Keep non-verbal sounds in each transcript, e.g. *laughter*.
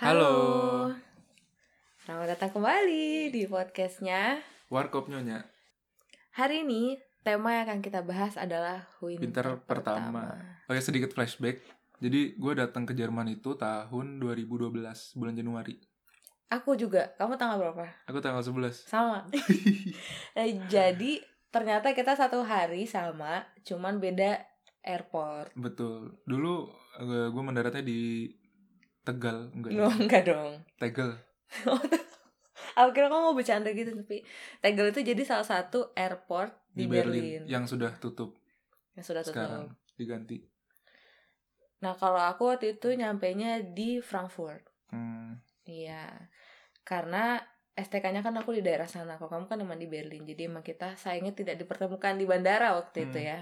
Halo. Selamat datang kembali di podcastnya. Warkop Nyonya, Hari ini tema yang akan kita bahas adalah winter, Winter pertama. Oke sedikit flashback. Jadi gue datang ke Jerman itu tahun 2012 bulan Januari. Aku juga. Kamu tanggal berapa? Aku tanggal 11. Sama. *laughs* Eh, Jadi ternyata kita satu hari sama, cuman beda airport. Betul. Dulu eh, gue mendaratnya di Tegal, enggak? No, enggak dong. Tegel. *laughs* Aku kira kamu mau bercanda gitu tapi Tegel itu jadi salah satu airport di, Di Berlin, yang sudah tutup yang sudah tutup. sekarang diganti. Nah kalau aku waktu itu nyampainya di Frankfurt. Hmm, Iya, karena STK-nya kan aku di daerah sana. Kalau kamu kan emang di Berlin, jadi emang kita sayangnya tidak dipertemukan di bandara waktu itu Hmm. ya.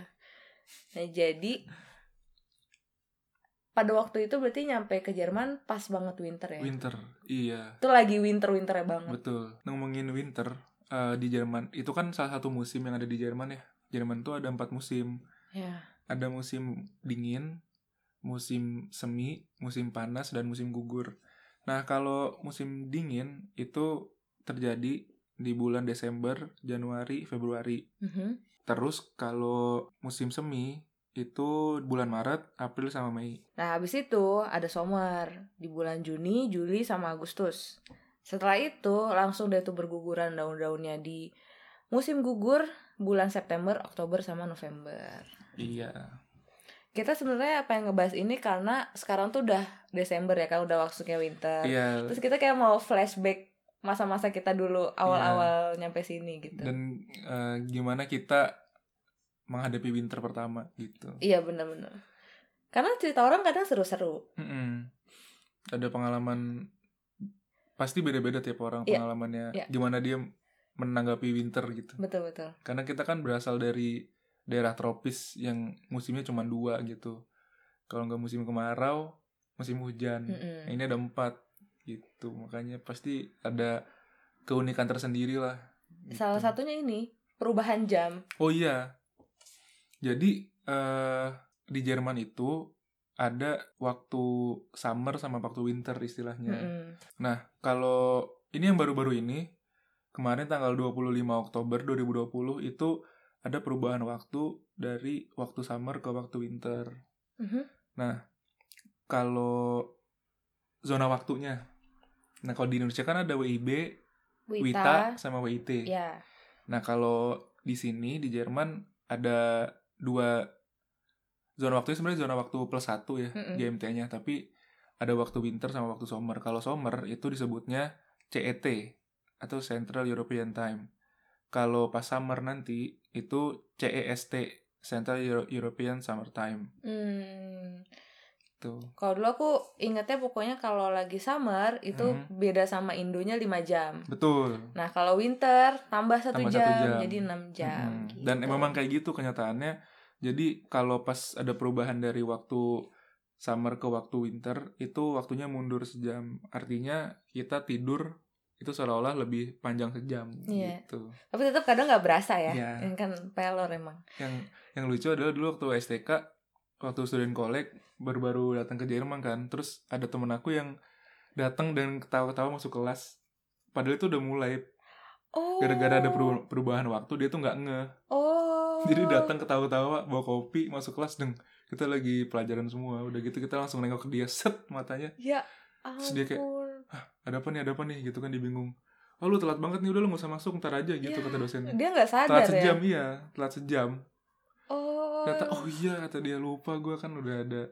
Nah jadi pada waktu itu berarti nyampe ke Jerman pas banget winter ya. winter. Iya, Itu lagi winter winternya banget. betul. Ngomongin winter eh, di Jerman, itu kan salah satu musim yang ada di Jerman ya. Jerman tuh ada empat musim. Ya. ada musim dingin, musim semi, musim panas, dan musim gugur. Nah, kalau musim dingin itu terjadi di bulan Desember, Januari, Februari. Mhm. Terus kalau musim semi itu bulan Maret, April, sama Mei. Nah habis itu ada summer di bulan Juni, Juli sama Agustus. Setelah itu langsung deh tuh berguguran daun-daunnya di musim gugur bulan September, Oktober sama November. Iya, kita sebenarnya apa yang ngebahas ini karena sekarang tuh udah Desember ya kan udah waktunya winter. iya. Terus kita kayak mau flashback masa-masa kita dulu awal-awal nyampe sini gitu. Dan eh, gimana kita menghadapi winter pertama gitu. Iya bener-bener. Karena cerita orang kadang seru-seru. Mm-mm. Ada pengalaman pasti beda-beda tiap orang Iya, pengalamannya. iya. Gimana dia menanggapi winter gitu. Betul-betul. Karena kita kan berasal dari daerah tropis yang musimnya cuma dua gitu. Kalau nggak musim kemarau, musim hujan. Mm-mm. Nah, ini ada empat gitu. Makanya pasti ada keunikan tersendiri lah. gitu. Salah satunya ini perubahan jam. Oh iya. Jadi eh di Jerman itu ada waktu summer sama waktu winter istilahnya. Mm-mm. Nah, kalau ini yang baru-baru ini kemarin tanggal 25 Oktober 2020 itu ada perubahan waktu dari waktu summer ke waktu winter. Mhm. Kalau zona waktunya. Nah, kalau di Indonesia kan ada WIB, Wita. WITA sama WIT. Ya. Nah, kalau di sini di Jerman ada dua zona waktunya sebenarnya zona waktu plus satu ya Mm-mm. GMT-nya, tapi ada waktu winter sama waktu summer. Kalau summer itu disebutnya CET atau Central European Time. Kalau pas summer nanti itu CEST Central Euro- European Summer Time. Hmm. Tuh. Kalau dulu aku ingetnya pokoknya kalau lagi summer itu Mhm. beda sama Indonya 5 jam. Betul. Nah kalau winter tambah satu jam, jam. jadi 6 jam. Mm-mm. gitu. Dan memang kayak gitu kenyataannya. Jadi kalau pas ada perubahan dari waktu summer ke waktu winter, itu waktunya mundur sejam. Artinya kita tidur itu seolah-olah lebih panjang sejam Iya. gitu. Tapi tetap kadang nggak berasa ya. Iya. Yang kan pelor emang. Yang yang lucu adalah dulu waktu STK, waktu student college baru-baru datang ke Jerman kan, terus ada temen aku yang datang dan ketawa-ketawa masuk kelas. Padahal itu udah mulai Oh. gara-gara ada peru- perubahan waktu dia tuh nggak ngeh. Oh. Jadi datang ketawa-tawa bawa kopi masuk kelas deng kita lagi pelajaran semua udah gitu kita langsung nengok ke dia set matanya Ya Terus dia kayak, ampun. ada apa nih ada apa nih gitu kan dia bingung oh lu telat banget nih udah lu gak usah masuk ntar aja gitu Ya, kata dosennya Dia nggak sadar telat ya. sejam iya telat sejam Ternyata oh iya kata dia lupa gue kan udah ada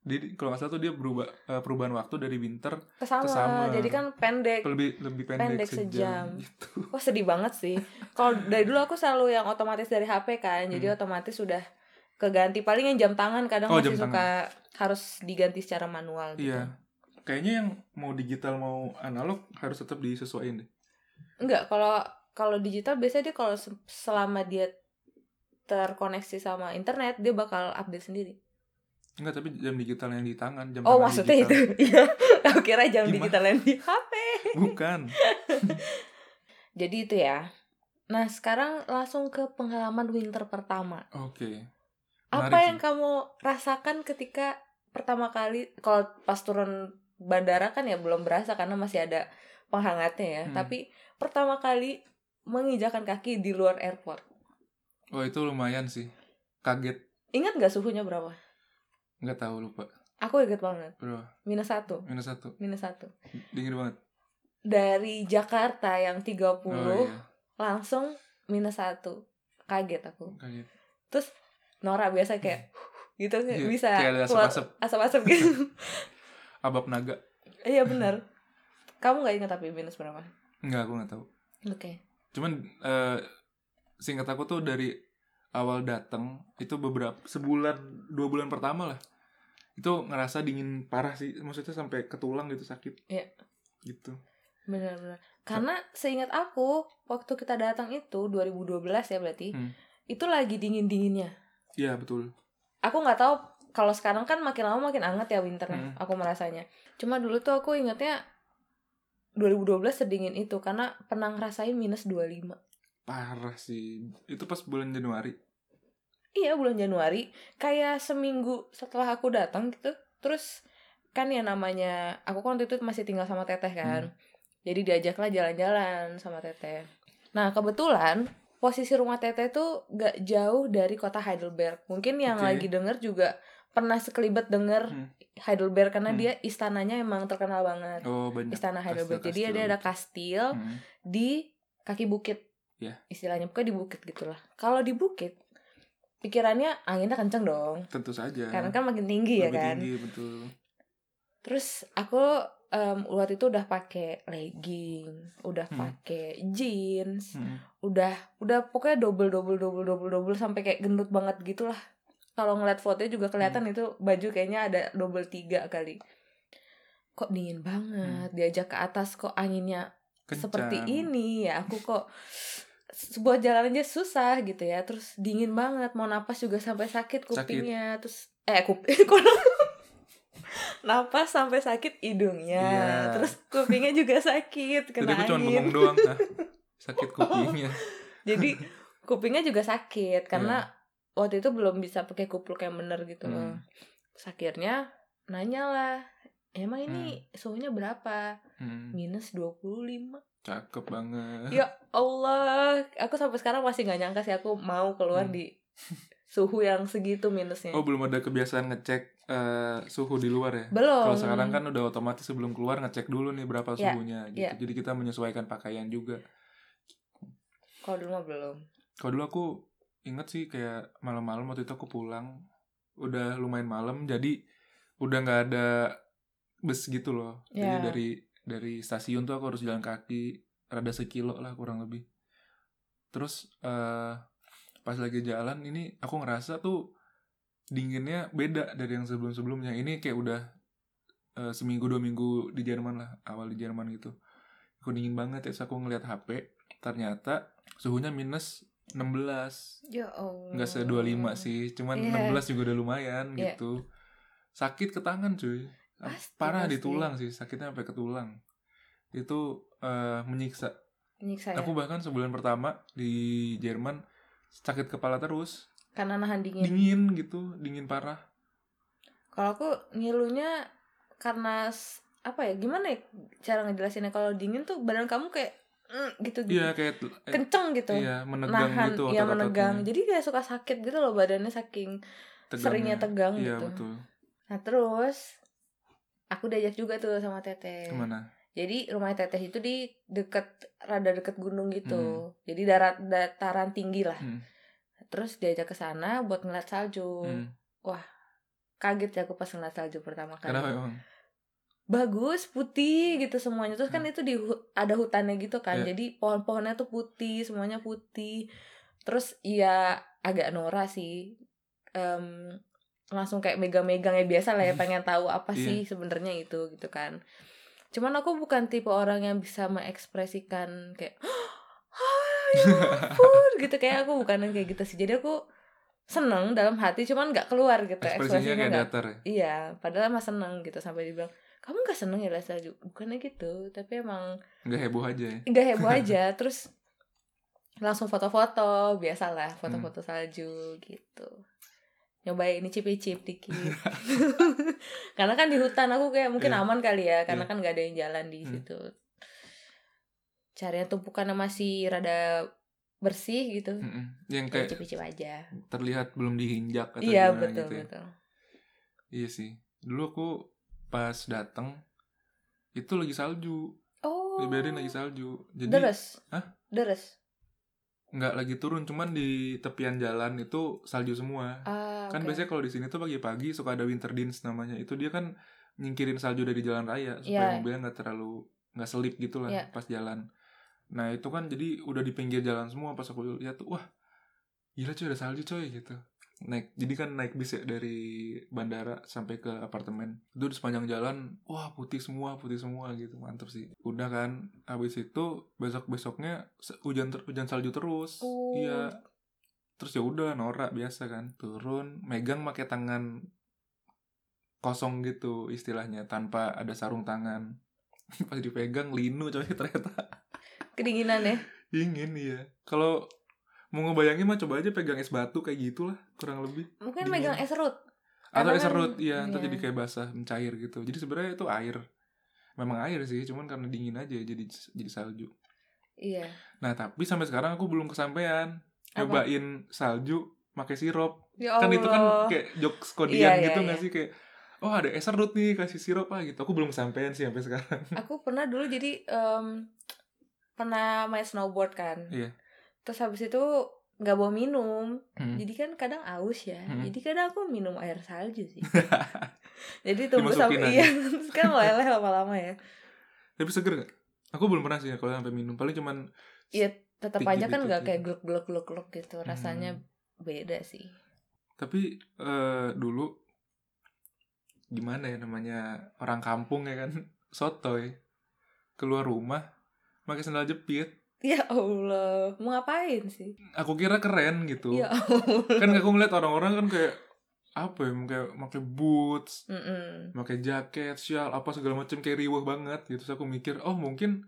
jadi kalau nggak salah tuh dia berubah eh, perubahan waktu dari winter ke summer. Jadi kan pendek. lebih lebih pendek, Pendek sejam, sejam. *laughs* gitu Wah sedih banget sih. Kalau dari dulu aku selalu yang otomatis dari HP kan, jadi Hmm. otomatis sudah keganti. Paling yang jam tangan kadang Oh, masih suka harus diganti secara manual gitu. iya kayaknya yang mau digital mau analog harus tetap disesuaikan deh Enggak, kalau kalau digital biasanya dia kalau se- selama dia terkoneksi sama internet dia bakal update sendiri. Enggak, tapi jam digital yang di tangan, jam Oh tangan maksudnya digital. itu? *laughs* Iya. aku kira jam Gimana? digital yang di HP. Bukan. *laughs* Jadi itu ya. Nah sekarang langsung ke pengalaman winter pertama. Oke. Apa Menarik yang kamu rasakan ketika pertama kali kalau pas turun bandara kan ya belum berasa karena masih ada penghangatnya ya Hmm. tapi pertama kali menginjakan kaki di luar airport Oh itu lumayan sih. Kaget. ingat nggak suhunya berapa Nggak tahu lupa. aku inget banget Berapa? minus satu Minus satu. minus satu Dingin banget. dari Jakarta yang 30 Oh iya. langsung minus satu kaget aku Kaget. terus Nora biasa kayak *laughs* gitu Iya, bisa kayak asap-asap. asap-asap gitu *laughs* Abab naga. iya benar kamu nggak ingat tapi minus berapa Enggak, aku nggak tahu. oke Cuman eh singkat aku tuh dari awal datang itu beberapa sebulan dua bulan pertama lah. Itu ngerasa dingin parah sih maksudnya sampai ke tulang gitu sakit. Iya. gitu. Benar-benar. Karena seingat aku waktu kita datang itu 2012 ya berarti Hmm. itu lagi dingin dinginnya iya betul. Aku nggak tahu kalau sekarang kan makin lama makin anget ya winternya Hmm. aku merasanya. Cuma dulu tuh aku ingatnya 2012 sedingin itu karena pernah ngerasain minus 25 parah sih. Itu pas bulan Januari. Iya bulan Januari. Kayak seminggu setelah aku datang gitu. Terus kan ya namanya aku kan waktu itu masih tinggal sama teteh kan. Jadi diajaklah jalan-jalan sama teteh. Nah kebetulan posisi rumah teteh tuh gak jauh dari kota Heidelberg. Mungkin yang Oke. lagi denger juga pernah sekelibet denger Hmm. Heidelberg karena Hmm. dia istananya emang terkenal banget. Oh banyak istana Heidelberg. Jadi kastil-kastil dia ada gitu. kastil Hmm. di kaki bukit Ya. istilahnya pokoknya di bukit gitulah kalau di bukit pikirannya anginnya kenceng dong tentu saja karena kan makin tinggi ya lebih kan tinggi betul terus aku em, waktu itu udah pakai legging udah Hmm. pakai jeans Hmm. udah udah pokoknya double double double double double sampai kayak gendut banget gitulah kalau ngeliat fotonya juga kelihatan Hmm. itu baju kayaknya ada double tiga kali kok dingin banget diajak ke atas kok anginnya seperti Hmm. Kencang. ini ya aku kok sebuah jalan aja susah gitu ya. Terus dingin banget mau napas juga sampai sakit kupingnya. Terus eh kuping *laughs* napas? Sampai sakit hidungnya. Iya. terus kupingnya juga sakit Jadi kena aku cuma angin bengong doang ah. sakit kupingnya. *laughs* Jadi kupingnya juga sakit karena waktu itu belum bisa pakai kupluk yang bener gitu loh. Hmm. Terus akhirnya nanya lah emang ini suhunya berapa? Hmm. minus 25 cakep banget Ya Allah, aku sampai sekarang masih nggak nyangka sih aku mau keluar Hmm. di suhu yang segitu minusnya. oh belum ada kebiasaan ngecek eh, suhu di luar ya Belum. Kalau sekarang kan udah otomatis sebelum keluar ngecek dulu nih berapa Iya, suhunya gitu. iya. Jadi kita menyesuaikan pakaian juga. Kalau dulu mah belum. Kalau dulu aku inget sih kayak malam-malam waktu itu aku pulang udah lumayan malam jadi udah nggak ada bus gitu loh. Jadi Iya. dari dari stasiun tuh aku harus jalan kaki rada sekilo lah kurang lebih. Terus eh pas lagi jalan ini aku ngerasa tuh dinginnya beda dari yang sebelum-sebelumnya. Ini kayak udah eh, seminggu dua minggu di Jerman lah awal di Jerman gitu. Aku dingin banget ya, aku ngeliat HP ternyata suhunya minus 16 Ya Allah. nggak se 25 sih cuman Iya. 16 juga udah lumayan Iya. gitu sakit ke tangan cuy Pasti, parah di pasti. tulang sih sakitnya sampai ke tulang itu eh, menyiksa Nyiksa ya. aku bahkan sebulan pertama di Jerman sakit kepala terus Karena nahan dingin. dingin gitu dingin parah Kalau aku ngilunya karena apa ya? Gimana ya cara ngejelasinnya kalau dingin tuh badan kamu kayak mm, gitu gitu. iya kayak eh, Kenceng gitu. iya menegang nahan, gitu iya menegang. Jadi kayak suka sakit gitu loh badannya saking Tegangnya. seringnya tegang iya gitu. betul Nah terus aku diajak juga tuh sama teteh. ke mana Jadi rumah teteh itu di deket rada deket gunung gitu. Hmm. Jadi darat dataran tinggi lah. Hmm. Terus diajak ke sana buat ngeliat salju. Hmm. Kaget ya aku pas ngeliat salju pertama kali. kenapa emang Bagus, putih gitu semuanya. Terus kan Hmm. itu di ada hutannya gitu kan. Iya. Jadi pohon-pohonnya tuh putih, semuanya putih. Terus ya agak norak sih. Em, langsung kayak megang-megang ya biasa lah ya *laughs* pengen tahu apa Iya. sih sebenarnya itu gitu kan. Cuman aku bukan tipe orang yang bisa mengekspresikan kayak "Ah, ya ampun," *laughs* gitu kayak aku bukan yang kayak gitu sih. Jadi aku seneng dalam hati cuman nggak keluar gitu ekspresinya kayak nggak datar ya Iya, padahal mah seneng gitu sampai dibilang kamu gak seneng ya salju? Bukannya gitu, tapi emang nggak heboh aja ya nggak heboh *laughs* aja. Terus langsung foto-foto, biasalah Hmm. foto-foto salju gitu. Nyobain icip-icip dikit *laughs* karena kan di hutan aku kayak mungkin Iya. aman kali ya karena Iya. kan gak ada yang jalan di Hmm. situ cari yang tumpukannya masih rada bersih gitu Mm-mm. yang kayak icip-icip aja terlihat belum diinjak atau iya gimana betul gitu ya. betul Iya sih. Dulu aku pas datang itu lagi salju. oh lagi salju. Jadi deres Hah? deres nggak lagi turun, cuman di tepian jalan itu salju semua. ah, Kan biasanya kalau di sini tuh pagi-pagi suka ada winter dance namanya. Itu dia kan nyingkirin salju dari jalan raya supaya Iya. mobilnya nggak terlalu nggak selip gitu lah Iya. pas jalan. Nah itu kan jadi udah di pinggir jalan semua pas aku lihat tuh wah gila coy ada salju coy gitu. Naik jadi kan naik bis ya dari bandara sampai ke apartemen. Itu di sepanjang jalan wah putih semua putih semua gitu mantep sih. Udah kan habis itu besok besoknya hujan ter- hujan salju terus. Oh. Iya terus ya udah norak biasa kan. Turun megang pakai tangan kosong gitu istilahnya tanpa ada sarung tangan. *laughs* Pas dipegang linu coy *laughs* ternyata. Kedinginan ya? Ingin iya. Kalau mau ngebayangin mah coba aja pegang es batu kayak gitulah kurang lebih. Mungkin Dingin. megang es serut atau es kan- serut iya ntar iya. jadi kayak basah mencair gitu. Jadi sebenarnya itu air. Memang air sih cuman karena dingin aja jadi jadi salju. Iya. Nah tapi sampai sekarang aku belum kesampaian? Nyobain salju pakai sirup. Ya kan itu kan kayak jokes kodian Iya, iya, gitu nggak iya. sih? Kayak oh ada es serut nih kasih sirup ah gitu. Aku belum kesampaian sih sampai sekarang. *laughs* Aku pernah dulu jadi em, pernah main snowboard kan. Iya. terus habis itu nggak bawa minum. Hmm. jadi kan kadang aus ya. Hmm. jadi kadang aku minum air salju sih. *laughs* Jadi tunggu sampai iya terus kan meleleh lama-lama ya. Tapi seger gak? aku belum pernah sih kalau sampai minum. Paling cuman Iya tetap aja kan nggak kayak gluk gluk gluk gluk gitu rasanya Hmm. beda sih. Tapi eh, dulu gimana ya namanya orang kampung ya kan *laughs* sotoy. Keluar rumah pakai sandal jepit. Ya Allah mau ngapain sih? Aku kira keren gitu. Ya *laughs* Allah. kan aku ngeliat orang-orang kan kayak apa ya kayak pakai boots Mm-mm. pakai jaket, shawl, apa segala macam kayak riweh banget gitu. Terus aku mikir, oh mungkin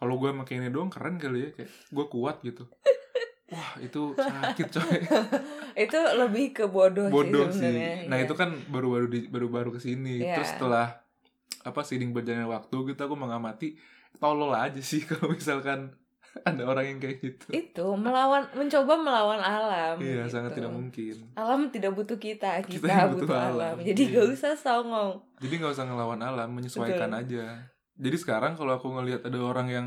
kalau gue pakai ini doang keren kali ya, kayak gue kuat gitu. *laughs* Wah itu sakit coy, *laughs* itu lebih ke bodoh, bodoh sih sih. Nah iya. itu kan baru-baru di baru-baru ke sini. Iya. Terus setelah apa seiring berjalannya waktu gitu aku mengamati tolol aja sih *laughs* kalau misalkan ada orang yang kayak gitu. itu melawan mencoba melawan alam Iya gitu. sangat tidak mungkin. alam tidak butuh kita kita, Kita butuh, butuh alam, alam. jadi Iya. gak usah songong Jadi nggak usah ngelawan alam, menyesuaikan Betul. aja. Jadi sekarang kalau aku ngelihat ada orang yang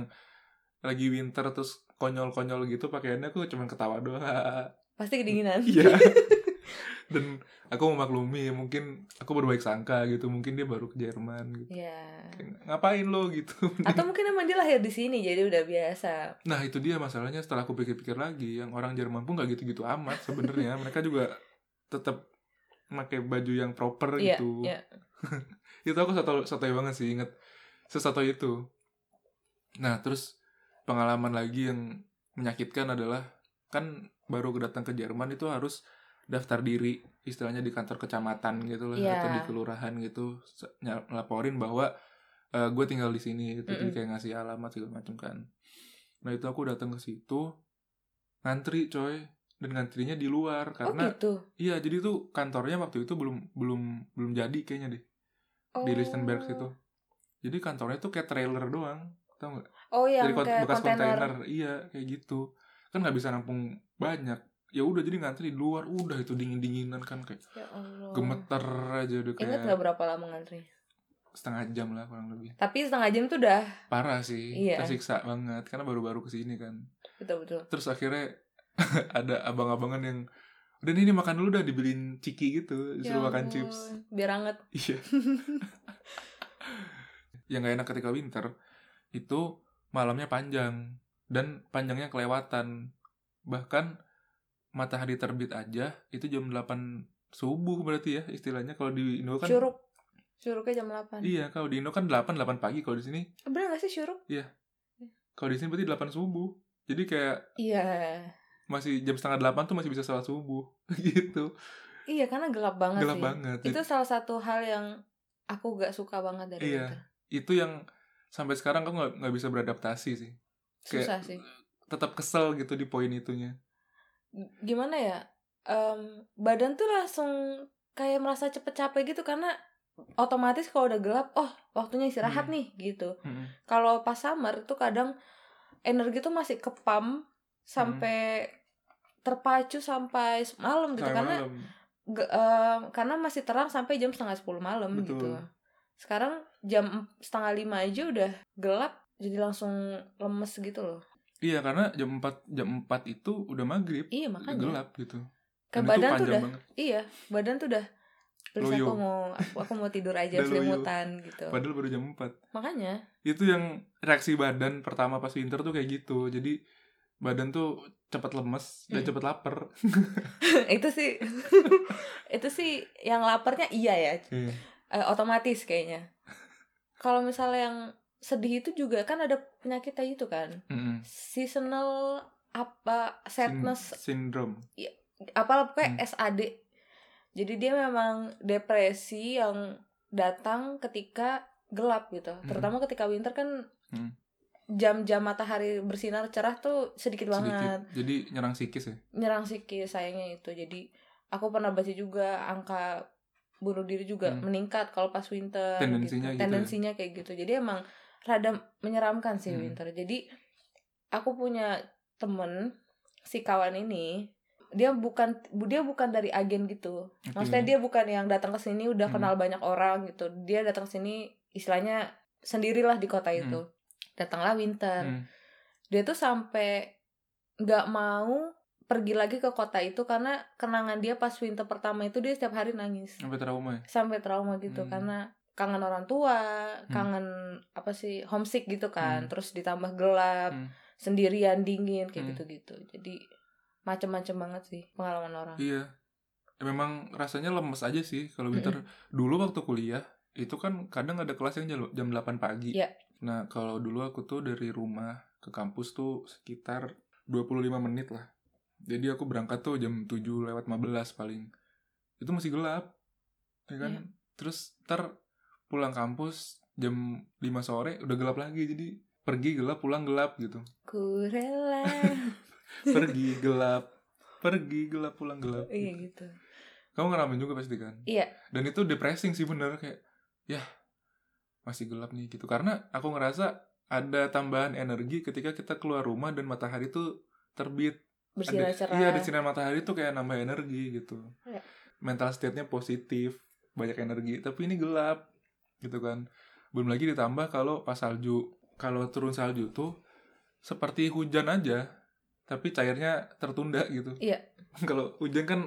lagi winter terus konyol-konyol gitu pakaiannya aku cuma ketawa doang. *laughs* pasti kedinginan Iya. *laughs* Dan aku memaklumi mungkin aku berbaik sangka gitu, mungkin dia baru ke Jerman gitu. ya Kayak, Ngapain lo gitu. atau *laughs* mungkin emang dia lahir di sini jadi udah biasa Nah, itu dia masalahnya setelah aku pikir-pikir lagi, yang orang Jerman pun gak gitu-gitu amat sebenarnya. Mereka juga tetap pakai baju yang proper iya gitu. iya itu aku satu satu banget sih inget sesuatu itu nah terus pengalaman lagi yang menyakitkan adalah kan baru datang ke Jerman itu harus daftar diri istilahnya di kantor kecamatan gitu lah Iya. atau di kelurahan gitu se- ny- ngelaporin bahwa gue tinggal di sini gitu jadi Mm-mm. kayak ngasih alamat segala macam kan nah itu aku datang ke situ ngantri coy dan ngantrinya di luar oh karena gitu iya jadi tuh kantornya waktu itu belum belum belum jadi kayaknya deh oh. di Lichtenberg situ. Jadi kantornya tuh kayak trailer doang, tau nggak? oh yang Dari kon- kayak bekas kontainer kontainer, iya kayak gitu. Kan nggak bisa nampung banyak. Ya udah jadi ngantri di luar, udah itu dingin dinginan kan kayak ya Allah gemeter aja udah ingat kayak nggak berapa lama ngantri setengah jam lah kurang lebih. tapi setengah jam tuh udah Parah sih, Iya. tersiksa banget karena baru-baru ke sini kan. betul betul Terus akhirnya *laughs* ada abang-abangan yang udah ini makan dulu udah dibeliin ciki gitu, disuruh Ya makan chips. biar anget Iya. *laughs* yang gak enak ketika winter itu malamnya panjang dan panjangnya kelewatan. Bahkan matahari terbit aja itu jam 8 subuh berarti ya istilahnya kalau di Indo kan syuruk syuruknya jam 8 Iya, kalau di Indo kan 8 8 pagi kalau di sini bener gak sih syuruk kalau di sini berarti 8 subuh. Jadi kayak iya masih jam setengah 8 tuh masih bisa sholat subuh *laughs* gitu. iya karena gelap banget Gelap sih banget. itu salah satu hal yang aku gak suka banget dari Iya. winter Itu yang sampai sekarang aku nggak nggak bisa beradaptasi sih. Kayak- susah sih Tetap kesel gitu di poin itunya. gimana ya em, badan tuh langsung kayak merasa cepet capek gitu karena otomatis kalau udah gelap oh waktunya istirahat Hmm. nih gitu Mm-mm. kalau pas summer tuh kadang energi tuh masih kepam sampai terpacu sampai malam gitu Sampai karena malam. ge- karena masih terang sampai jam setengah sepuluh malam Betul. gitu sekarang jam setengah lima aja udah gelap jadi langsung lemes gitu loh Iya karena jam 4 jam 4 itu udah maghrib, iya udah makanya gelap gitu. ke Dan itu badan tuh udah banget. iya badan tuh udah please Loyo. aku mau aku, aku mau tidur aja *laughs* selimutan gitu Padahal baru jam 4 makanya Itu yang reaksi badan pertama pas winter tuh kayak gitu. Jadi badan tuh cepat lemes dan Hmm. cepat lapar. *laughs* itu sih *laughs* itu sih yang laparnya iya ya Iya. Eh, otomatis kayaknya kalau misalnya yang sedih itu juga kan ada penyakitnya itu kan Mm-mm. seasonal apa Sin- sadness syndrome. apalah pokoknya Hmm. SAD jadi dia memang depresi yang datang ketika gelap gitu terutama ketika winter kan Hmm. jam-jam matahari bersinar cerah tuh sedikit, banget Sedikit. Jadi nyerang psikis ya. nyerang psikis sayangnya itu jadi aku pernah baca juga angka bunuh diri juga Hmm. meningkat kalau pas winter Tendensinya gitu. gitu ya. tendensinya kayak gitu jadi emang rada menyeramkan sih Hmm. winter jadi aku punya temen si kawan ini dia bukan dia bukan dari agen gitu Oke. maksudnya dia bukan yang datang ke sini udah Hmm. kenal banyak orang gitu dia datang ke sini istilahnya sendirilah di kota Hmm. itu datanglah winter Hmm. dia tuh sampai nggak mau pergi lagi ke kota itu karena kenangan dia pas winter pertama itu dia setiap hari nangis Sampai trauma ya. sampai trauma gitu Hmm. karena kangen orang tua kangen apa sih homesick gitu kan Hmm. terus ditambah gelap Hmm. sendirian dingin kayak Hmm. gitu-gitu jadi macem-macem banget sih pengalaman orang Iya. Memang rasanya lemes aja sih kalau Mm-mm. winter. Dulu waktu kuliah itu kan kadang ada kelas yang jam- jam 8 pagi. Iya. Nah, kalau dulu aku tuh dari rumah ke kampus tuh sekitar 25 menit lah. Jadi aku berangkat tuh jam 7 lewat 15 paling. Itu masih gelap. Ya kan? Iya. Terus ntar pulang kampus jam 5 sore udah gelap lagi. Jadi pergi gelap, pulang gelap gitu. ku rela *laughs* Pergi gelap, pergi gelap, pulang gelap. iya gitu Kamu ngalamin juga pasti kan? Iya. Dan itu depressing sih bener kayak ya masih gelap nih gitu. Karena aku ngerasa ada tambahan energi ketika kita keluar rumah dan matahari tuh terbit. Bersinar Ada- cerah Iya, ada sinar matahari tuh kayak nambah energi gitu. Iya. Mental state-nya positif, banyak energi, tapi ini gelap gitu kan. Belum lagi ditambah kalau pas salju. Kalau turun salju tuh seperti hujan aja, tapi cairnya tertunda gitu. Iya. *laughs* kalau hujan kan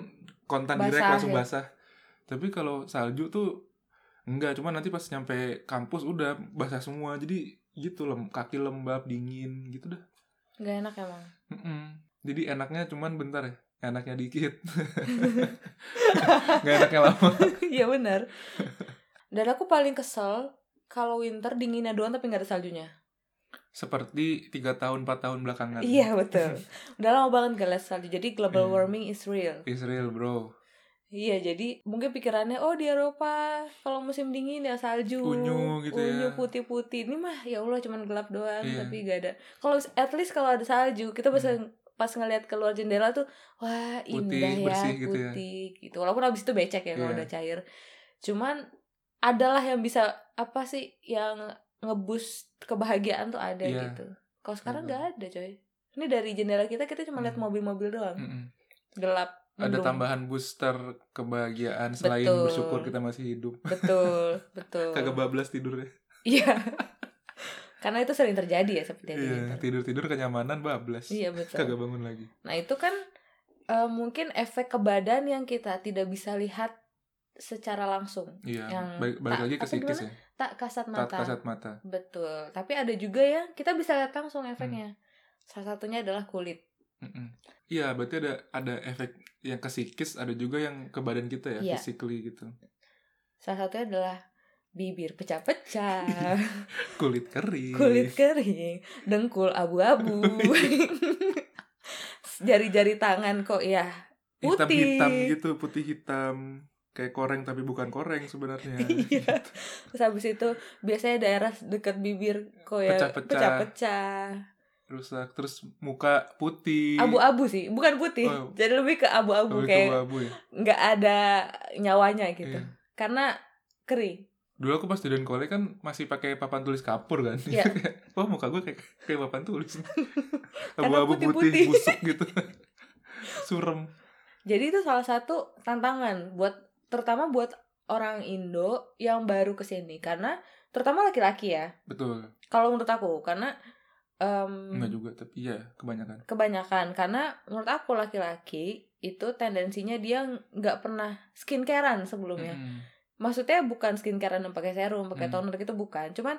kontan Basah, direct langsung ya. basah. Tapi kalau salju tuh enggak, cuma nanti pas nyampe kampus udah basah semua. Jadi gitu lem kaki lembab, dingin gitu dah. nggak enak emang Mm-mm. Jadi enaknya cuman bentar ya. Enaknya dikit. *laughs* Nggak enaknya lama. *laughs* Iya benar. Dan aku paling kesel kalau winter dinginnya doang tapi nggak ada saljunya. Seperti tiga tahun, 4 tahun belakangan. Iya *laughs* betul. Udah lama banget gak lihat salju. Jadi global Iya. warming is real. Israel bro. Iya jadi mungkin pikirannya oh di Eropa kalau musim dingin ya salju. Unyu gitu ya. Unyu putih-putih. Ini mah ya Allah cuman gelap doang Iya. tapi gak ada. Kalau at least kalau ada salju kita bisa pas ngelihat keluar jendela tuh wah. Putih, indah ya bersih gitu ya. putih gitu. Walaupun habis itu becek ya kalau Iya. udah cair. Cuman adalah yang bisa apa sih yang ngebus kebahagiaan tuh ada Iya. gitu. Kalau sekarang Betul. nggak ada coy. Ini dari jendela kita kita cuma lihat Hmm. mobil-mobil doang. Mm-mm. Gelap. Ada mendung. tambahan booster kebahagiaan selain Betul. bersyukur kita masih hidup. Betul, *laughs* betul. Kagak bablas tidurnya. Iya. *laughs* Karena itu sering terjadi ya seperti di Iya, tidur-tidur kenyamanan bablas. Iya betul. *laughs* Kagak bangun lagi. Nah itu kan eh, mungkin efek ke badan yang kita tidak bisa lihat secara langsung, Iya, Yang balik, balik tak- lagi ke psikis ya. tak kasat mata. kasat mata. Betul. Tapi ada juga ya kita bisa lihat langsung Hmm. efeknya. Salah satunya adalah kulit. Iya, berarti ada ada efek yang ke psikis, ada juga yang ke badan kita ya, Iya. physically gitu. Salah satunya adalah bibir pecah-pecah, *laughs* Kulit kering. kulit kering, dengkul abu-abu, *laughs* jari-jari tangan kok ya putih. gitu, putih hitam. Kayak koreng tapi bukan koreng sebenarnya. *laughs* Iya. Terus habis itu biasanya daerah dekat bibir kok ya Pecah-pecah. rusak terus muka putih abu-abu sih bukan putih Oh. jadi lebih ke abu-abu kayak abu ya nggak ada nyawanya gitu Iya. karena kering dulu aku pas di Kole kan masih pakai papan tulis kapur kan. Iya. *laughs* wah muka gue kayak kayak papan tulis. *laughs* Abu-abu putih putih-putih. busuk gitu. *laughs* Surem. Jadi itu salah satu tantangan buat terutama buat orang Indo yang baru ke sini karena terutama laki-laki ya. Betul. Kalau menurut aku karena em, enggak juga tapi ya kebanyakan. kebanyakan. Karena menurut aku laki-laki itu tendensinya dia nggak pernah skincarean sebelumnya. Mm-mm. Maksudnya bukan skincarean yang pakai serum pakai Hmm. toner gitu bukan. Cuman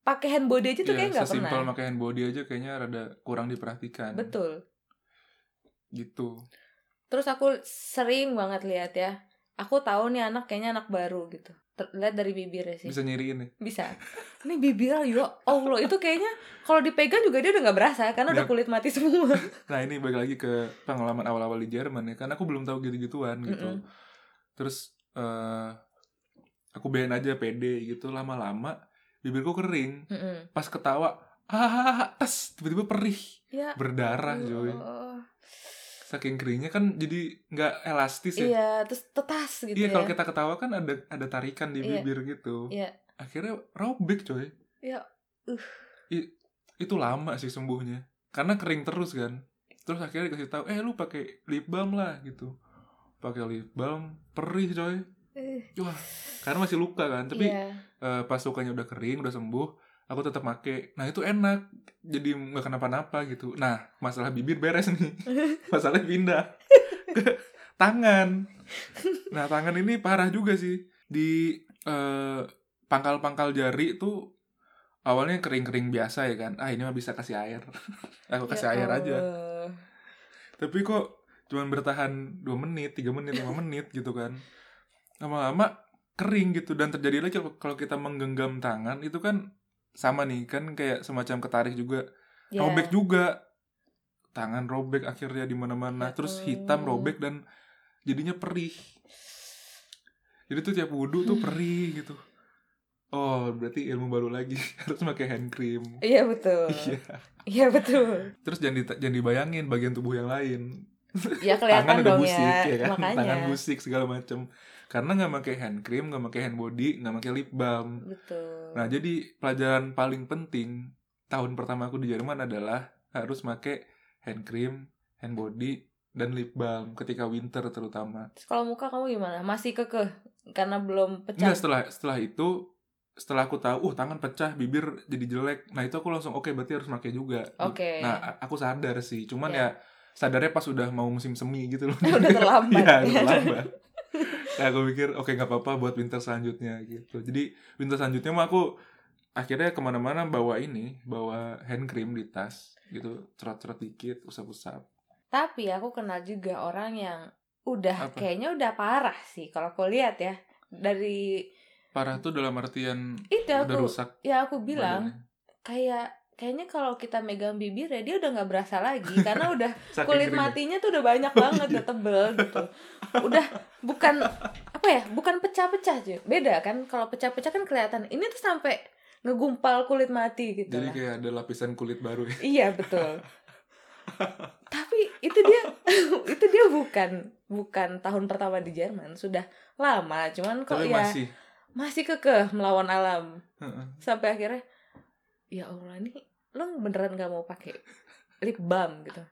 pakai hand body aja tuh Iya, kayak nggak sesimpel pernah pakai hand body aja kayaknya rada kurang diperhatikan. Betul. Gitu. Terus aku sering banget lihat ya aku tahu nih anak kayaknya anak baru gitu. Lihat dari bibirnya sih. Bisa nyiriin nih bisa. Ini bibirnya ya allah itu kayaknya kalau dipegang juga dia udah nggak berasa karena udah kulit mati semua. *laughs* Nah ini balik lagi ke pengalaman awal-awal di Jerman ya karena aku belum tahu gitu-gituan gitu. Mm-mm. terus eh aku biarin aja pede gitu lama-lama bibirku kering Mm-mm. pas ketawa ah tes tiba-tiba perih ya berdarah coy Allah. saking keringnya kan jadi nggak elastis ya iya terus tetas gitu iya ya kalau kita ketawa kan ada ada tarikan di Iya. bibir gitu Iya. akhirnya robek coy Iya. Uh. I- itu lama sih sembuhnya karena kering terus kan terus akhirnya dikasih tahu eh lu pakai lip balm lah gitu pakai lip balm perih coy wah karena masih luka kan. Tapi iya. eh, pas lukanya udah kering udah sembuh aku tetap make. Nah itu enak. Jadi nggak kenapa-napa gitu. Nah masalah bibir beres nih. *laughs* Masalah pindah. Ke *laughs* tangan. Nah tangan ini parah juga sih. Di eh, pangkal-pangkal jari itu awalnya kering-kering biasa ya kan. Ah ini mah bisa kasih air. *laughs* Aku kasih Ya air aja. Tapi kok cuman bertahan 2 menit 3 menit 5 menit gitu kan lama-lama kering gitu dan terjadi lagi kalau- kita menggenggam tangan itu kan sama nih kan kayak semacam ketarik juga. Ya. robek juga. Tangan robek akhirnya di mana-mana terus hitam robek dan jadinya perih. Jadi tuh tiap wudhu tuh *laughs* perih gitu. Oh berarti ilmu baru lagi. *laughs* Harus pakai hand cream. Iya betul. *laughs* iya. Iya betul. terus jangan dita- jangan dibayangin bagian tubuh yang lain. Ya kelihatan tangan udah busik ya. ya, kan? Makanya. tangan busik segala macam karena nggak pakai hand cream nggak pakai hand body nggak pakai lip balm Betul. nah jadi pelajaran paling penting tahun pertama aku di Jerman adalah harus pakai hand cream hand body dan lip balm ketika winter terutama kalau muka kamu gimana? Masih kekeh karena belum pecah. enggak setelah setelah itu setelah aku tahu uh tangan pecah bibir jadi jelek nah itu aku langsung oke berarti harus pakai juga Oke. nah a- aku sadar sih cuman Iya. ya sadarnya pas udah mau musim semi gitu loh *laughs* Udah terlambat. Iya, udah terlambat. *laughs* Nah, aku pikir oke nggak apa-apa buat winter selanjutnya gitu. Jadi winter selanjutnya mah aku akhirnya ke mana-mana bawa ini, bawa hand cream di tas gitu, cerot-cerot dikit, usap-usap. Tapi aku kenal juga orang yang udah Apa? kayaknya udah parah sih kalau aku lihat ya dari Parah tuh dalam artian itu udah aku rusak. ya aku bilang badannya. kayak kayaknya kalau kita megang bibir ya dia udah nggak berasa lagi. Karena *laughs* udah kulit matinya tuh udah banyak banget udah tebel gitu. Udah bukan apa ya bukan pecah-pecah cuy beda kan kalau pecah-pecah kan kelihatan. Ini tuh sampai ngegumpal kulit mati gitu Jadi lah. kayak ada lapisan kulit baru ya. iya betul. *laughs* Tapi itu dia *laughs* itu dia bukan bukan tahun pertama di Jerman. Sudah lama cuman kok Tapi ya masih. masih kekeh melawan alam. Sampai akhirnya ya Allah nih lo beneran gak mau pakai lip balm? gitu.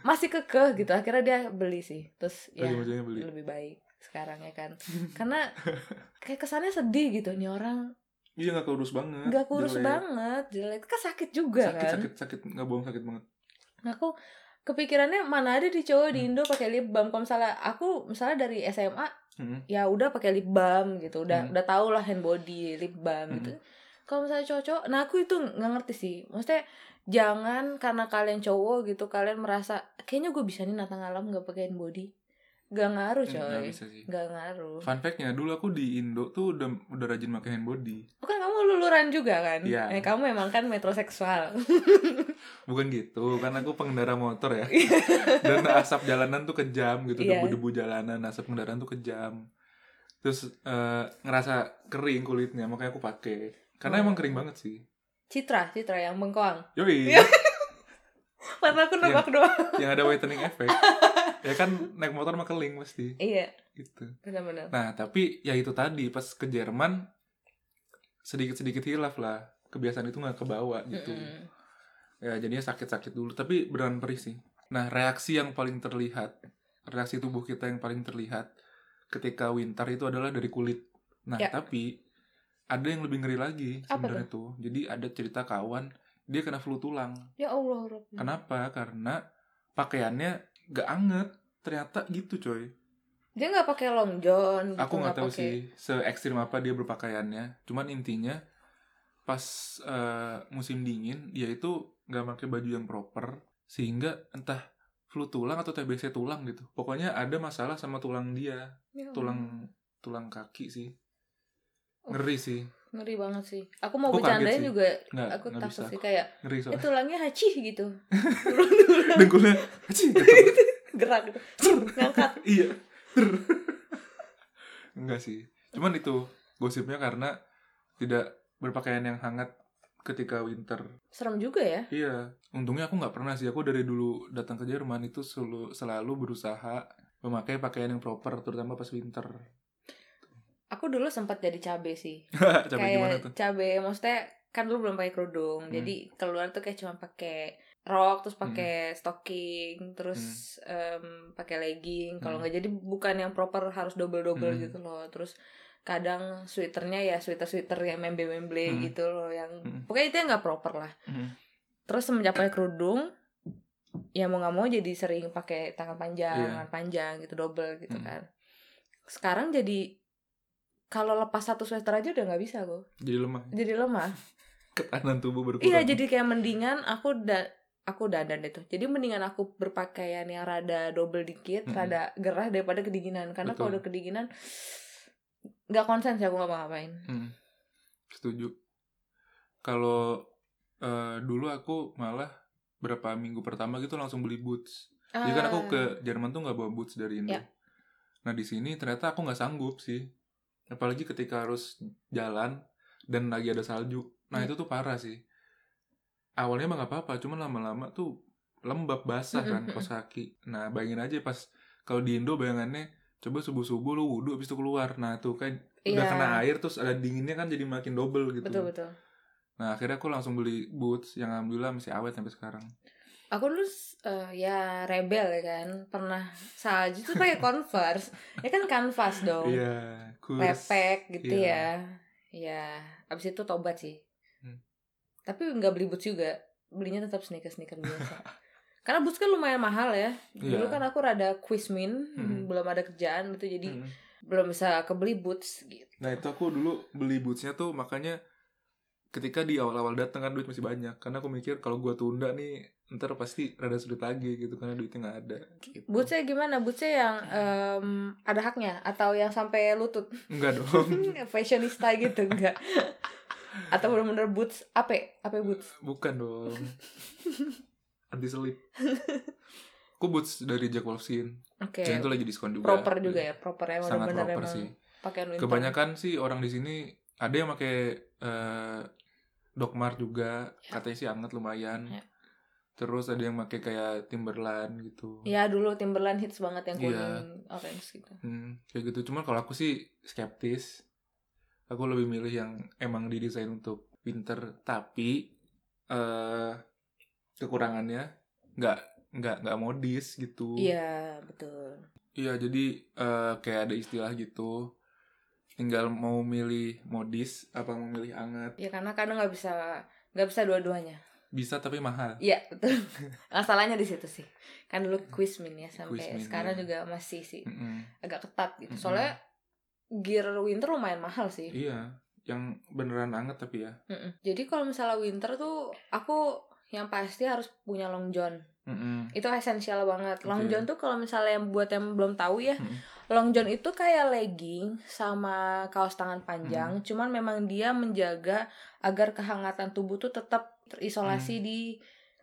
Masih kekeh gitu. Akhirnya dia beli sih. Terus ya beli. lebih baik sekarang ya kan. Karena kayak kesannya sedih gitu. Nih orang Iya nggak kurus banget. nggak kurus jelek. banget jelek. Kan sakit juga Sakit kan. sakit sakit. Nggak bohong sakit banget. Nah, aku kepikirannya mana ada di cowok di Indo pakai lip balm. Kalau misalnya aku misalnya dari SMA Heeh. ya udah pakai lip balm gitu. Udah Hmm. udah tau lah hand body lip balm gitu kalau misalnya cowok nah aku itu nggak ngerti sih maksudnya jangan karena kalian cowok gitu kalian merasa kayaknya gue bisa nih natang alam nggak pakai hand body gak ngaruh Eh, coy bisa sih. nggak ngaruh Fun fact-nya dulu aku di Indo tuh udah udah rajin pakai hand body. kan kamu luluran juga kan Iya. eh, kamu emang kan metroseksual *laughs* Bukan gitu, kan aku pengendara motor ya. *laughs* Dan asap jalanan tuh kejam gitu, Iya. debu-debu jalanan, asap kendaraan tuh kejam. Terus eh, ngerasa kering kulitnya, makanya aku pakai. Karena Oh. emang kering banget sih. Citra Citra yang bengkoang Yoi. *laughs* Karena aku nebak doang. yang ada whitening effect *laughs* ya kan naik motor mah keling pasti Iya, gitu benar-benar. nah tapi ya itu tadi pas ke Jerman sedikit sedikit hilaf lah kebiasaan itu nggak kebawa gitu Mm-mm. ya jadinya sakit-sakit dulu tapi beneran perih sih nah reaksi yang paling terlihat reaksi tubuh kita yang paling terlihat ketika winter itu adalah dari kulit nah Ya. tapi ada yang lebih ngeri lagi sebenarnya tuh. Jadi ada cerita kawan dia kena flu tulang. Ya Allah, Rob. kenapa? Karena pakaiannya gak anget. Ternyata gitu coy. Dia nggak pakai long john. Gitu, aku nggak tahu pakai- sih se ekstrim apa dia berpakaiannya. Cuman intinya pas eh, musim dingin dia itu nggak pakai baju yang proper sehingga entah flu tulang atau TBC tulang gitu. Pokoknya ada masalah sama tulang dia. Ya tulang tulang kaki sih. Ngeri sih Ngeri banget sih. Aku mau Aku bercandain sih. juga. nggak Aku nggak takut bisa sih kayak ngeri soalnya tulangnya haci gitu. *laughs* dengkulnya Aci, gitu. *laughs* Gerak gitu. Ngangkat. *laughs* iya enggak sih cuman itu gosipnya karena tidak berpakaian yang hangat ketika winter Serem juga ya. Iya, untungnya aku nggak pernah sih. Aku dari dulu datang ke Jerman itu selalu, selalu berusaha memakai pakaian yang proper, terutama pas winter. Aku dulu sempat jadi cabe sih. *laughs* Capek kayak gimana tuh? cabe maksudnya kan dulu belum pakai kerudung. Hmm. Jadi keluar tuh kayak cuma pakai rok terus pakai stocking terus em, pakai legging kalau Hmm. nggak jadi bukan yang proper harus double double Hmm. gitu loh terus kadang sweaternya ya sweater sweater yang memble memble Hmm. gitu loh yang Hmm. pokoknya itu yang nggak proper lah Hmm. terus semenjak pakai kerudung ya mau nggak mau jadi sering pakai tangan panjang Iya. tangan panjang gitu double gitu Hmm. kan sekarang jadi kalau lepas satu sweater aja udah nggak bisa gue Jadi lemah. jadi lemah Ketahanan tubuh berkurang. iya jadi kayak mendingan aku udah aku dandan itu jadi mendingan aku berpakaian yang rada double dikit Mm-mm. rada gerah daripada kedinginan karena kalau udah kedinginan nggak konsen sih aku nggak ngapain Hmm. Setuju. Kalau eh, dulu aku malah berapa minggu pertama gitu langsung beli boots. Jadi kan aku Ah. ke Jerman tuh nggak bawa boots dari Indo. Ya. Nah di sini ternyata aku nggak sanggup sih. Apalagi ketika harus jalan dan lagi ada salju. Nah Ya. itu tuh parah sih. Awalnya mah nggak apa-apa, cuman lama-lama tuh lembab basah kan kos kaki. Nah bayangin aja pas kalau di Indo bayangannya coba subuh subuh lu wudhu habis itu keluar. Nah tuh kan udah Iya. kena air terus ada dinginnya kan jadi makin double gitu. betul betul Nah akhirnya aku langsung beli boots yang alhamdulillah masih awet sampai sekarang. Aku dulu eh, ya rebel ya kan pernah salju tuh pakai converse ya kan kanvas dong Iya, kurs. lepek gitu Iya. ya ya abis itu tobat sih Hmm. tapi nggak beli boots juga belinya tetap sneaker sneaker biasa *laughs* karena boots kan lumayan mahal ya dulu Iya. kan aku rada quizmin Hmm. belum ada kerjaan gitu jadi Mm. belum bisa kebeli boots gitu Nah itu aku dulu beli bootsnya tuh makanya ketika di awal-awal datang kan duit masih banyak karena aku mikir kalau gua tunda nih ntar pasti rada sulit lagi gitu karena duitnya nggak ada. Gitu. bootsnya gimana bootsnya yang em, ada haknya atau yang sampai lutut Enggak dong, *laughs* fashionista gitu enggak atau bener-bener boots apa apa boots bukan dong. *laughs* Anti selip. Aku boots dari Jack Wolfskin. oke Dan itu lagi diskon juga. proper juga ya proper ya Sangat proper sih. Kebanyakan sih orang di sini ada yang pakai eh, Dokmar juga, Ya. katanya sih anget lumayan. Ya. Terus ada yang pakai kayak Timberland gitu. ya dulu Timberland hits banget yang Iya. kuning orange gitu Hmm, kayak gitu. Cuman kalau aku sih skeptis. Aku lebih milih yang emang didesain untuk winter, tapi eh kekurangannya nggak nggak nggak modis gitu. iya betul Iya, jadi eh, kayak ada istilah gitu. Tinggal mau milih modis apa mau milih anget. ya karena kadang nggak bisa nggak bisa dua-duanya Bisa tapi mahal. Iya betul. *laughs* Masalahnya di situ sih. Kan dulu quizmin ya sampai Quizmin, sekarang iya. juga masih sih Mm-mm. agak ketat gitu. Mm-mm. Soalnya gear winter lumayan mahal sih. Iya, yang beneran anget tapi ya. Mm-mm. Jadi kalau misalnya winter tuh aku yang pasti harus punya long john. Mm-mm. Itu esensial banget. Long Oke. john tuh kalau misalnya yang buat yang belum tahu ya, Mm. Long john itu kayak legging sama kaos tangan panjang, Hmm. cuman memang dia menjaga agar kehangatan tubuh tuh tetap terisolasi di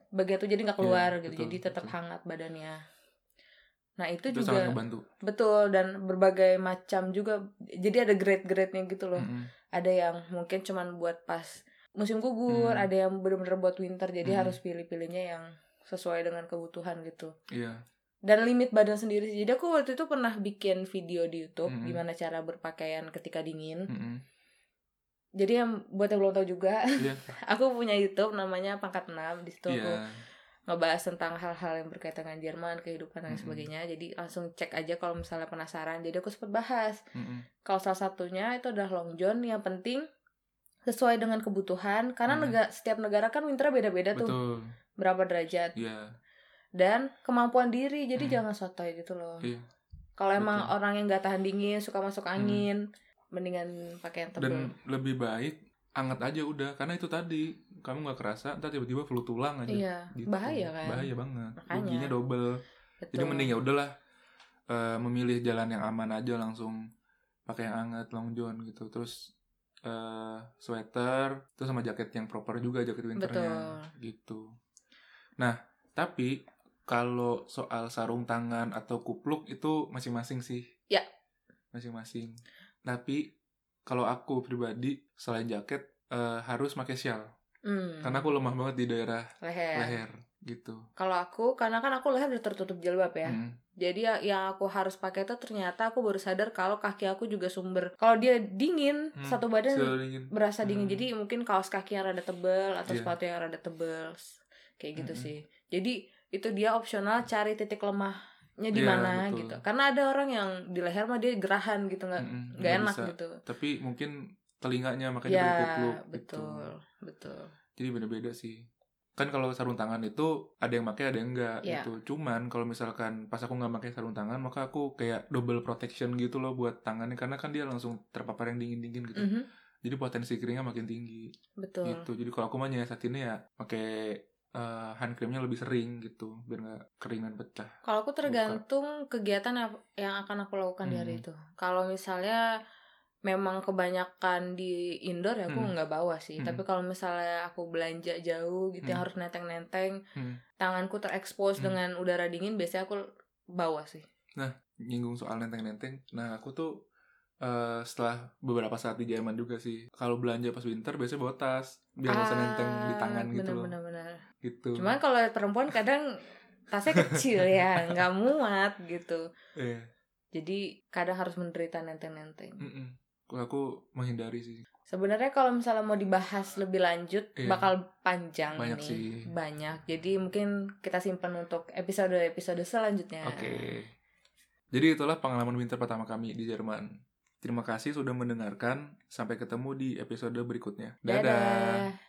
bagian tuh jadi nggak keluar Hmm. Iya, gitu. betul, jadi tetap betul. hangat badannya. Nah, itu, Itu juga betul dan berbagai macam juga. Jadi ada grade-grade-nya gitu loh. Mm-mm. Ada yang mungkin cuman buat pas musim gugur, Hmm. ada yang bener-bener buat winter. Jadi Hmm. harus pilih-pilihnya yang sesuai dengan kebutuhan gitu Iya. Dan limit badan sendiri sih. jadi aku waktu itu pernah bikin video di YouTube Mhm. gimana cara berpakaian ketika dingin Mm-mm. jadi yang buat yang belum tahu juga Iya. *laughs* aku punya YouTube namanya pangkat 6 di situ aku Iya. ngebahas tentang hal-hal yang berkaitan dengan Jerman kehidupan dan Mhm. sebagainya jadi langsung cek aja kalau misalnya penasaran jadi aku sempat bahas Mm-mm. kalau salah satunya itu adalah long john yang penting sesuai dengan kebutuhan karena negara setiap negara kan winter beda-beda tuh berapa derajat Iya. Dan kemampuan diri jadi Mhm. jangan sotoy gitu loh Iya. kalau emang Betul. orang yang nggak tahan dingin suka masuk Mhm. angin mendingan pakai yang tebel Dan lebih baik anget aja udah karena itu tadi kamu nggak kerasa ntar tiba-tiba flu tulang aja. iya Gitu. bahaya kan Bahaya banget. Makanya. Ruginya double. Betul. Jadi mending ya udahlah eh, memilih jalan yang aman aja langsung pakai yang anget long john gitu. Terus eh sweater, terus sama jaket yang proper juga jaket winternya gitu. Nah, tapi kalau soal sarung tangan atau kupluk itu masing-masing sih. Ya. Masing-masing. Tapi kalau aku pribadi selain jaket eh, harus pakai shawl Hmm, karena aku lemah banget di daerah leher. leher gitu. Kalau aku, karena kan aku leher udah tertutup jilbab ya. Hmm. Jadi ya, yang aku harus pakai itu ternyata aku baru sadar kalau kaki aku juga sumber. Kalau dia dingin, Hmm, satu badan dingin. berasa dingin. Hmm. Jadi mungkin kaos kaki yang rada tebel atau Iya. sepatu yang rada tebel, kayak gitu Mm-mm. sih. Jadi itu dia opsional cari titik lemahnya di Iya, mana betul. gitu. Karena ada orang yang di leher mah dia gerahan gitu nggak nggak nggak enak bisa. gitu. Tapi mungkin telinganya makanya Ya berkupluk gitu. betul betul. Jadi beda-beda sih. Kan kalau sarung tangan itu ada yang pakai ada yang enggak Iya. gitu. Cuman kalau misalkan pas aku nggak pakai sarung tangan maka aku kayak double protection gitu loh buat tangannya karena kan dia langsung terpapar yang dingin-dingin gitu. Mhm, Jadi potensi keringnya makin tinggi betul. gitu. Jadi kalau aku mah nyiasatinnya ya pakai eh, hand creamnya lebih sering gitu biar nggak kering dan pecah. Kalau aku tergantung kegiatan ap- yang akan aku lakukan di hari Hmm. itu. Kalau misalnya memang kebanyakan di indoor ya aku Hmm. nggak bawa sih. Hmm. Tapi kalau misalnya aku belanja jauh gitu yang Hmm. harus nenteng-nenteng, Hmm. tanganku terekspos Hmm. dengan udara dingin, biasanya aku bawa sih. nyinggung soal nenteng-nenteng. Nah, aku tuh eh, setelah beberapa saat di Jerman juga sih. Kalau belanja pas winter biasanya bawa tas biar nggak usah nenteng di tangan gitu loh. Bener-bener. Gitu. Cuman kalau perempuan kadang tasnya kecil ya, *laughs* nggak muat gitu. eh, Jadi kadang harus menderita nenteng-nenteng. Kalau aku menghindari sih. Sebenarnya kalau misalnya mau dibahas lebih lanjut Iya. bakal panjang Banyak nih. sih. Banyak. Jadi mungkin kita simpan untuk episode-episode selanjutnya. Oke. Jadi itulah pengalaman winter pertama kami di Jerman. Terima kasih sudah mendengarkan. Sampai ketemu di episode berikutnya. Dadah. Dadah.